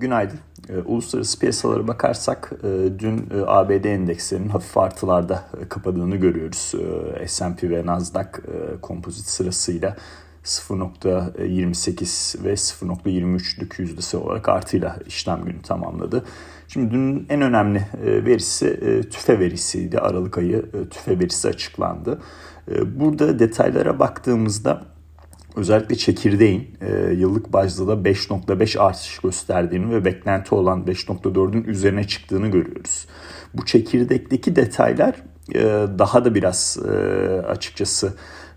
Günaydın. E, uluslararası piyasalara bakarsak e, dün e, ABD endekslerinin hafif artılarda e, kapadığını görüyoruz. S&P ve Nasdaq kompozit sırasıyla 0.28 ve 0.23'lük yüzdesi olarak artıyla işlem günü tamamladı. Şimdi dün en önemli verisi tüfe verisiydi. Aralık ayı tüfe verisi açıklandı. Burada detaylara baktığımızda özellikle çekirdeğin e, yıllık bazda da 5.5 artış gösterdiğini ve beklenti olan 5.4'ün üzerine çıktığını görüyoruz. Bu çekirdekteki detaylar e, daha da biraz e, açıkçası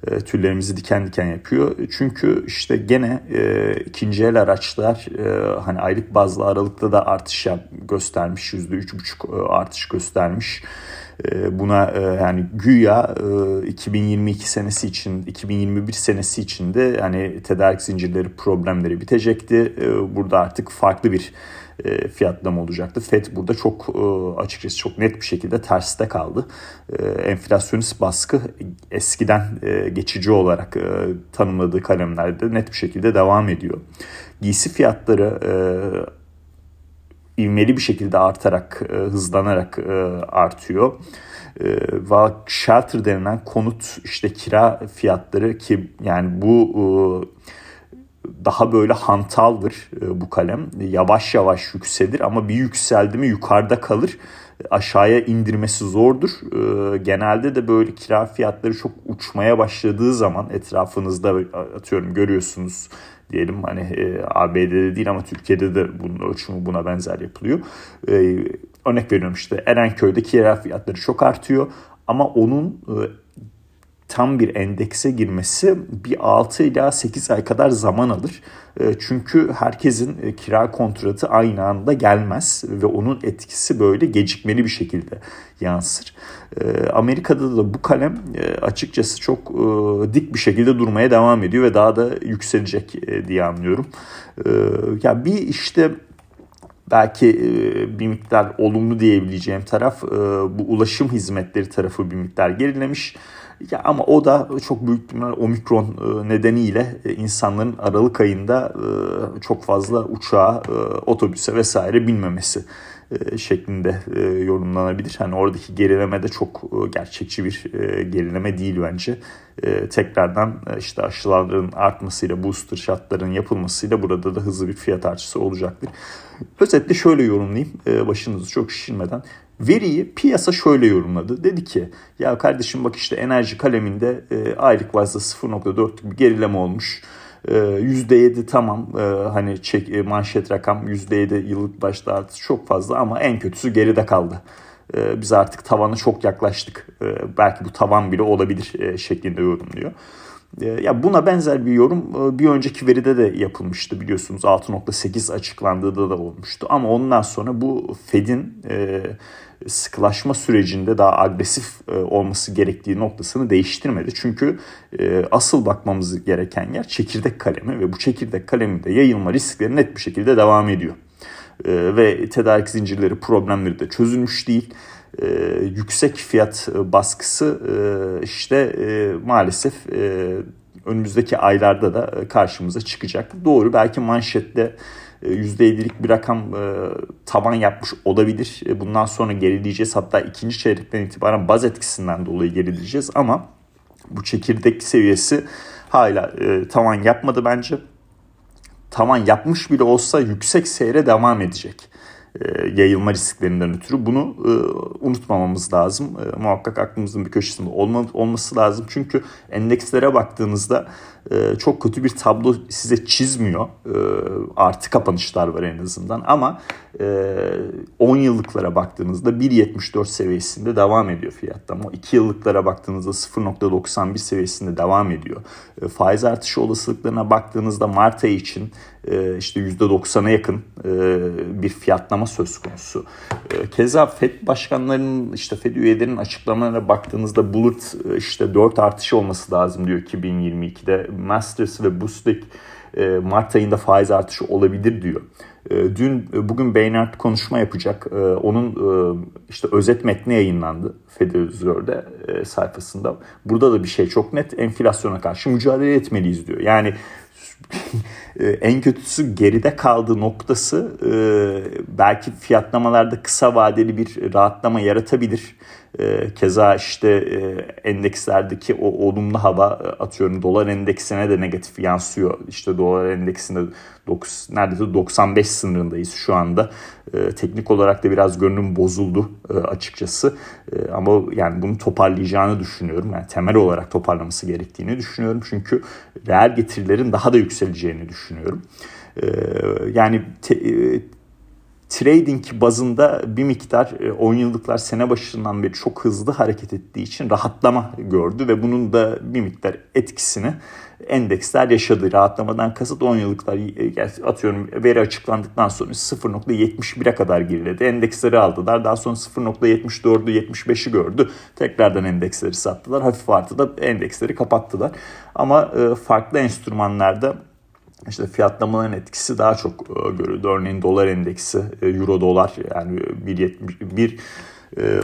e, tüllerimizi diken diken yapıyor. Çünkü işte gene e, ikinci el araçlar e, hani aylık bazlı aralıkta da artış yap, göstermiş. %3,5 e, artış göstermiş. E, buna e, yani güya 2022 senesi için 2021 senesi için de hani tedarik zincirleri problemleri bitecekti. Burada artık farklı bir fiyatlama olacaktı. FED burada çok açıkçası çok net bir şekilde terste kaldı. Enflasyonist baskı eskiden geçici olarak tanımladığı kalemlerde net bir şekilde devam ediyor. Giysi fiyatları ivmeli bir şekilde artarak, e, hızlanarak e, artıyor. E, shelter denilen konut işte kira fiyatları ki yani bu daha böyle hantaldır bu kalem. Yavaş yavaş yükselir ama bir yükseldi mi yukarıda kalır. Aşağıya indirmesi zordur. Genelde de böyle kira fiyatları çok uçmaya başladığı zaman etrafınızda atıyorum görüyorsunuz diyelim hani e, ABD'de değil ama Türkiye'de de bunun ölçümü buna benzer yapılıyor. E, örnek veriyorum işte Erenköy'de kira fiyatları çok artıyor ama onun e, tam bir endekse girmesi bir 6 ila 8 ay kadar zaman alır. E, çünkü herkesin e, kira kontratı aynı anda gelmez ve onun etkisi böyle gecikmeli bir şekilde yansır. E, Amerika'da da bu kalem açıkçası çok dik bir şekilde durmaya devam ediyor ve daha da yükselecek diye anlıyorum. Ya bir işte belki bir miktar olumlu diyebileceğim taraf bu ulaşım hizmetleri tarafı bir miktar gerilemiş. Ya ama o da çok büyük ihtimal omikron e, nedeniyle e, insanların Aralık ayında e, çok fazla uçağa, otobüse vesaire binmemesi şeklinde yorumlanabilir. Hani oradaki gerileme de çok gerçekçi bir gerileme değil bence. Tekrardan işte aşıların artmasıyla, booster şartların yapılmasıyla burada da hızlı bir fiyat artışı olacaktır. Özetle şöyle yorumlayayım başınızı çok şişirmeden. Veriyi piyasa şöyle yorumladı. Dedi ki ya kardeşim bak işte enerji kaleminde e, aylık bazda 0.4 bir gerileme olmuş. E, %7 tamam e, hani çek, e, manşet rakam %7 yıllık başta artış çok fazla ama en kötüsü geride kaldı. E, biz artık tavana çok yaklaştık. E, belki bu tavan bile olabilir e, şeklinde yorumluyor. E, ya buna benzer bir yorum e, bir önceki veride de yapılmıştı biliyorsunuz 6.8 açıklandığında da olmuştu ama ondan sonra bu Fed'in e, sıkılaşma sürecinde daha agresif e, olması gerektiği noktasını değiştirmedi. Çünkü asıl bakmamız gereken yer çekirdek kalemi ve bu çekirdek kaleminde yayılma riskleri net bir şekilde devam ediyor. Ve tedarik zincirleri problemleri de çözülmüş değil. Yüksek fiyat baskısı işte maalesef önümüzdeki aylarda da karşımıza çıkacak. Doğru belki manşette %7'lik bir rakam e, taban yapmış olabilir. E, bundan sonra gerileyeceğiz. Hatta ikinci çeyrekten itibaren baz etkisinden dolayı gerileyeceğiz ama bu çekirdek seviyesi hala e, tavan yapmadı bence. Tavan yapmış bile olsa yüksek seyre devam edecek. E, yayılma risklerinden ötürü bunu e, unutmamamız lazım. E, muhakkak aklımızın bir köşesinde olma, olması lazım. Çünkü endekslere baktığınızda çok kötü bir tablo size çizmiyor. E, artı kapanışlar var en azından ama e, 10 yıllıklara baktığınızda 1.74 seviyesinde devam ediyor fiyatlama. 2 yıllıklara baktığınızda 0.91 seviyesinde devam ediyor. E, faiz artışı olasılıklarına baktığınızda Mart ayı için e, işte %90'a yakın e, bir fiyatlama söz konusu. E, keza FED başkanlarının işte FED üyelerinin açıklamalarına baktığınızda bulut işte 4 artış olması lazım diyor 2022'de. Masters ve Boostek Mart ayında faiz artışı olabilir diyor. Dün bugün Baynard konuşma yapacak. Onun işte özet metni yayınlandı Federal Reserve'de sayfasında. Burada da bir şey çok net. Enflasyona karşı mücadele etmeliyiz diyor. Yani e, en kötüsü geride kaldığı noktası e, belki fiyatlamalarda kısa vadeli bir rahatlama yaratabilir. E, keza işte endekslerdeki o olumlu hava atıyorum dolar endeksine de negatif yansıyor. İşte dolar endeksinde 9, neredeyse 95 sınırındayız şu anda. teknik olarak da biraz görünüm bozuldu açıkçası. ama yani bunu toparlayacağını düşünüyorum. Yani temel olarak toparlaması gerektiğini düşünüyorum. Çünkü reel getirilerin daha da yükseleceğini düşünüyorum. yani te, trading bazında bir miktar 10 e, yıllıklar sene başından beri çok hızlı hareket ettiği için rahatlama gördü ve bunun da bir miktar etkisini endeksler yaşadı. Rahatlamadan kasıt 10 yıllıklar e, atıyorum veri açıklandıktan sonra 0.71'e kadar geriledi. Endeksleri aldılar. Daha sonra 0.74'ü 75'i gördü. Tekrardan endeksleri sattılar. Hafif artıda endeksleri kapattılar. Ama e, farklı enstrümanlarda işte fiyatlamaların etkisi daha çok e, görüldü. Örneğin dolar endeksi, e, euro dolar yani 1.70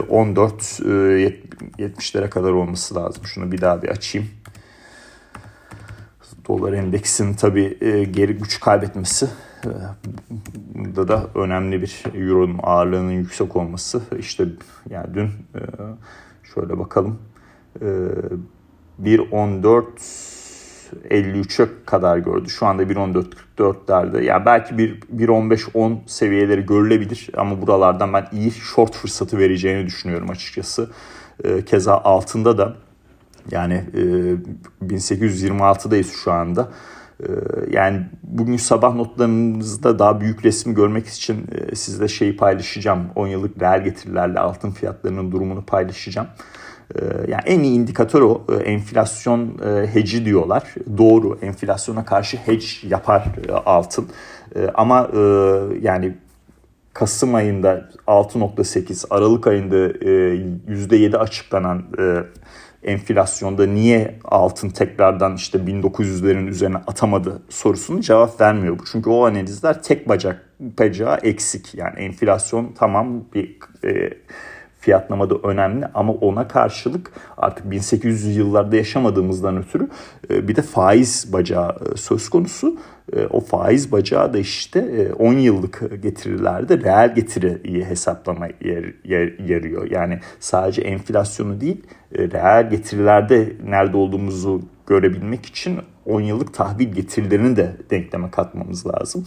14 70'lere kadar olması lazım. Şunu bir daha bir açayım. Dolar endeksinin tabi e, geri güç kaybetmesi burada da önemli bir euronun ağırlığının yüksek olması. İşte yani dün şöyle bakalım 1.14 53'e kadar gördü. Şu anda 1.14.44'lerde. Yani belki 1.15-10 seviyeleri görülebilir ama buralardan ben iyi short fırsatı vereceğini düşünüyorum açıkçası. Ee, keza altında da yani 1826'dayız şu anda. Ee, yani bugün sabah notlarınızda daha büyük resmi görmek için e, sizle şeyi paylaşacağım. 10 yıllık reel getirilerle altın fiyatlarının durumunu paylaşacağım. Ee, yani en iyi indikatör o. Ee, enflasyon e, hedge'i diyorlar. Doğru. Enflasyona karşı hedge yapar e, altın. Ee, ama e, yani Kasım ayında 6.8, Aralık ayında %7 açıklanan enflasyonda niye altın tekrardan işte 1900'lerin üzerine atamadı sorusunu cevap vermiyor. Çünkü o analizler tek bacak bacağı eksik. Yani enflasyon tamam bir e, fiyatlamada önemli ama ona karşılık artık 1800 yıllarda yaşamadığımızdan ötürü e, bir de faiz bacağı e, söz konusu. E, o faiz bacağı da işte 10 yıllık getirilerde reel getiriyi hesaplama yer, yer, yarıyor. Yani sadece enflasyonu değil reel getirilerde nerede olduğumuzu görebilmek için 10 yıllık tahvil getirilerini de denkleme katmamız lazım.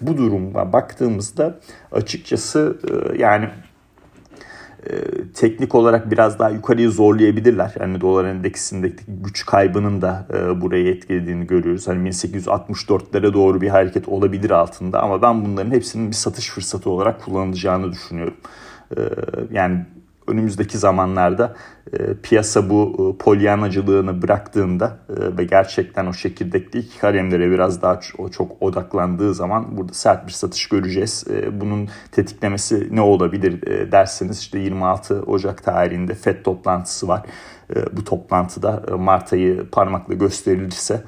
Bu duruma baktığımızda açıkçası yani e, teknik olarak biraz daha yukarıya zorlayabilirler. Yani dolar endeksindeki güç kaybının da e, burayı etkilediğini görüyoruz. Hani 1864'lere doğru bir hareket olabilir altında ama ben bunların hepsinin bir satış fırsatı olarak kullanılacağını düşünüyorum. E, yani önümüzdeki zamanlarda e, piyasa bu e, polyanacılığını bıraktığında e, ve gerçekten o çekirdekli kalemlere biraz daha o çok odaklandığı zaman burada sert bir satış göreceğiz. E, bunun tetiklemesi ne olabilir e, derseniz işte 26 Ocak tarihinde FED toplantısı var. E, bu toplantıda e, Mart ayı parmakla gösterilirse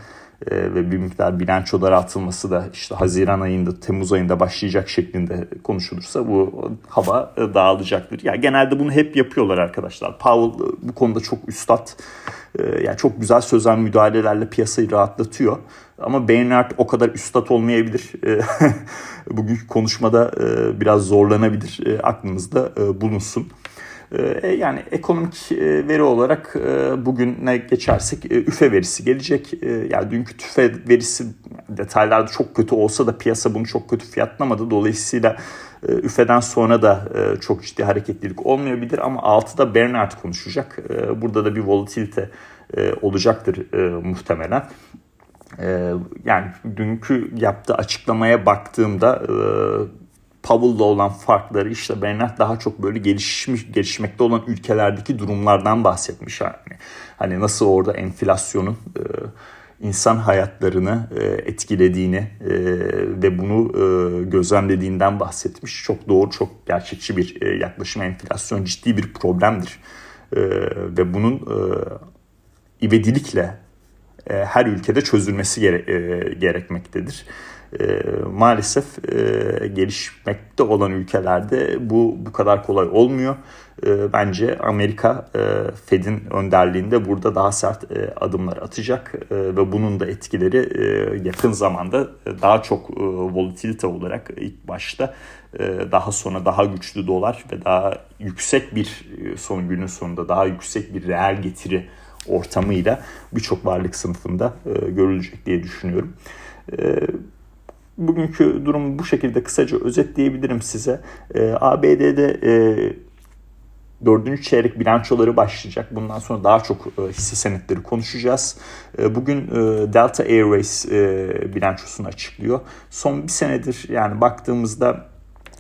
e, ve bir miktar bilançolar atılması da işte Haziran ayında, Temmuz ayında başlayacak şeklinde konuşulursa bu hava e, dağılacaktır. Yani genelde bunu hep yapıyorlar arkadaşlar. Powell e, bu konuda çok üstad, yani çok güzel sözel müdahalelerle piyasayı rahatlatıyor. Ama Bernard o kadar üstad olmayabilir. Bugünkü konuşmada biraz zorlanabilir. Aklınızda bulunsun. Ee, yani ekonomik e, veri olarak e, bugün ne geçersek e, üfe verisi gelecek. Yani dünkü tüfe verisi detaylarda çok kötü olsa da piyasa bunu çok kötü fiyatlamadı. Dolayısıyla üfeden sonra da çok ciddi hareketlilik olmayabilir ama altıda Bernard konuşacak. Burada da bir volatilite olacaktır muhtemelen. Yani dünkü yaptığı açıklamaya baktığımda Powell'la olan farkları işte Bernard daha çok böyle gelişmiş gelişmekte olan ülkelerdeki durumlardan bahsetmiş yani. Hani nasıl orada enflasyonun e, insan hayatlarını e, etkilediğini e, ve bunu e, gözlemlediğinden bahsetmiş. Çok doğru, çok gerçekçi bir e, yaklaşım. Enflasyon ciddi bir problemdir. E, ve bunun e, ivedilikle e, her ülkede çözülmesi gere, e, gerekmektedir. E, maalesef e, gelişmekte olan ülkelerde bu bu kadar kolay olmuyor. E, bence Amerika e, Fed'in önderliğinde burada daha sert e, adımlar atacak e, ve bunun da etkileri e, yakın zamanda e, daha çok e, volatilite olarak ilk başta e, daha sonra daha güçlü dolar ve daha yüksek bir e, son günün sonunda daha yüksek bir reel getiri ortamıyla birçok varlık sınıfında e, görülecek diye düşünüyorum. E, bugünkü durumu bu şekilde kısaca özetleyebilirim size. E, ABD'de e, dördüncü çeyrek bilançoları başlayacak. Bundan sonra daha çok e, hisse senetleri konuşacağız. E, bugün e, Delta Airways e, bilançosunu açıklıyor. Son bir senedir yani baktığımızda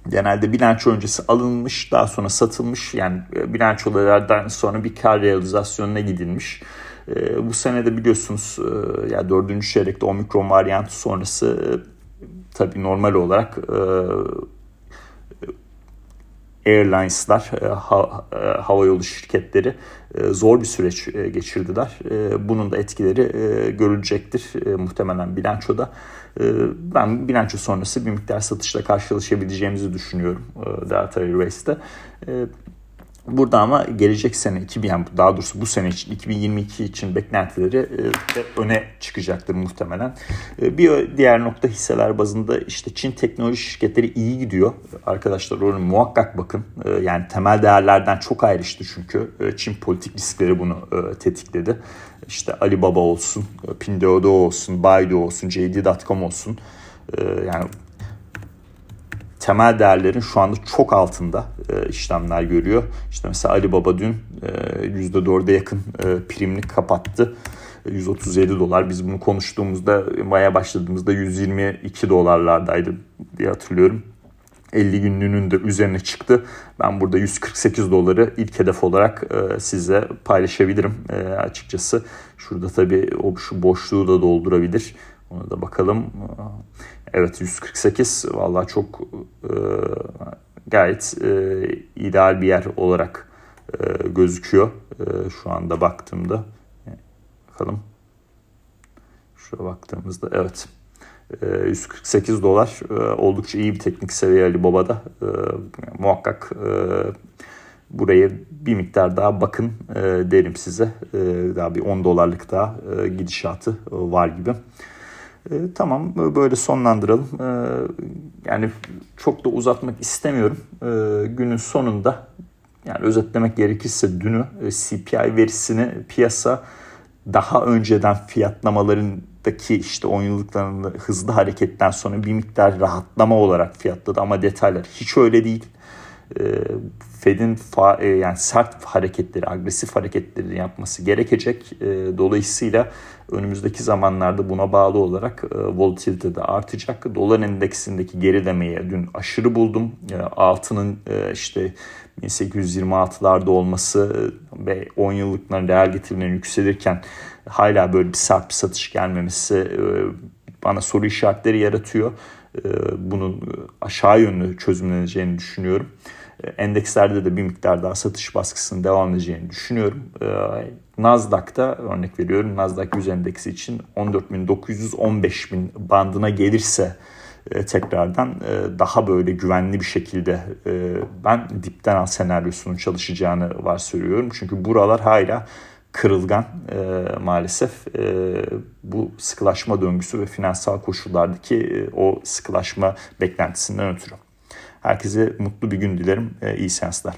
genelde bilanço öncesi alınmış daha sonra satılmış yani e, bilançolardan sonra bir kar realizasyonuna gidilmiş. E, bu senede biliyorsunuz e, ya dördüncü çeyrekte omikron varyantı sonrası e, tabii normal olarak e, airlines'lar, e, ha, e, havayolu şirketleri e, zor bir süreç geçirdiler. Bunun da etkileri görülecektir muhtemelen bilançoda. Ben bilanço sonrası bir miktar satışla karşılaşabileceğimizi düşünüyorum Delta Airways'te. E, Burada ama gelecek sene 2000 yani daha doğrusu bu sene için 2022 için beklentileri e, öne çıkacaktır muhtemelen. E, bir diğer nokta hisseler bazında işte Çin teknoloji şirketleri iyi gidiyor. Arkadaşlar oraya muhakkak bakın. E, yani temel değerlerden çok ayrıştı çünkü. Çin politik riskleri bunu tetikledi. İşte Alibaba olsun, Pinduoduo olsun, Baidu olsun, JD.com olsun. Yani temel değerlerin şu anda çok altında e, işlemler görüyor. İşte mesela Alibaba dün e, %4'e yakın e, primlik kapattı. 137 dolar. Biz bunu konuştuğumuzda maya başladığımızda 122 dolarlardaydı diye hatırlıyorum. 50 günlüğünün de üzerine çıktı. Ben burada 148 doları ilk hedef olarak e, size paylaşabilirim e, açıkçası. Şurada tabii o şu boşluğu da doldurabilir. Ona da bakalım. Evet 148 valla çok e, gayet e, ideal bir yer olarak e, gözüküyor e, şu anda baktığımda. Bakalım. Şuraya baktığımızda evet. 148 e, dolar e, oldukça iyi bir teknik seviye Ali Baba'da. E, muhakkak buraya bir miktar daha bakın derim size. Daha bir 10 dolarlık daha gidişatı var gibi. E, tamam böyle sonlandıralım. E, yani çok da uzatmak istemiyorum. E, günün sonunda yani özetlemek gerekirse dünü e, CPI verisini piyasa daha önceden fiyatlamalarındaki işte 10 yıllıklarında hızlı hareketten sonra bir miktar rahatlama olarak fiyatladı ama detaylar hiç öyle değil. E, Fed'in e, yani sert hareketleri, agresif hareketleri yapması gerekecek. E, dolayısıyla önümüzdeki zamanlarda buna bağlı olarak volatilite de artacak. Dolar endeksindeki gerilemeye dün aşırı buldum. Altının işte 1826'larda olması ve 10 yıllıkların değer getirilerinin yükselirken hala böyle bir sert bir satış gelmemesi bana soru işaretleri yaratıyor. E, bunun aşağı yönlü çözümleneceğini düşünüyorum. Endekslerde de bir miktar daha satış baskısının devam edeceğini düşünüyorum. Ee, Nasdaq'ta örnek veriyorum Nasdaq 100 endeksi için 14.900-15.000 bandına gelirse e, tekrardan e, daha böyle güvenli bir şekilde e, ben dipten al senaryosunun çalışacağını varsayıyorum. Çünkü buralar hala kırılgan maalesef bu sıkılaşma döngüsü ve finansal koşullardaki o sıkılaşma beklentisinden ötürü. Herkese mutlu bir gün dilerim. İyi seanslar.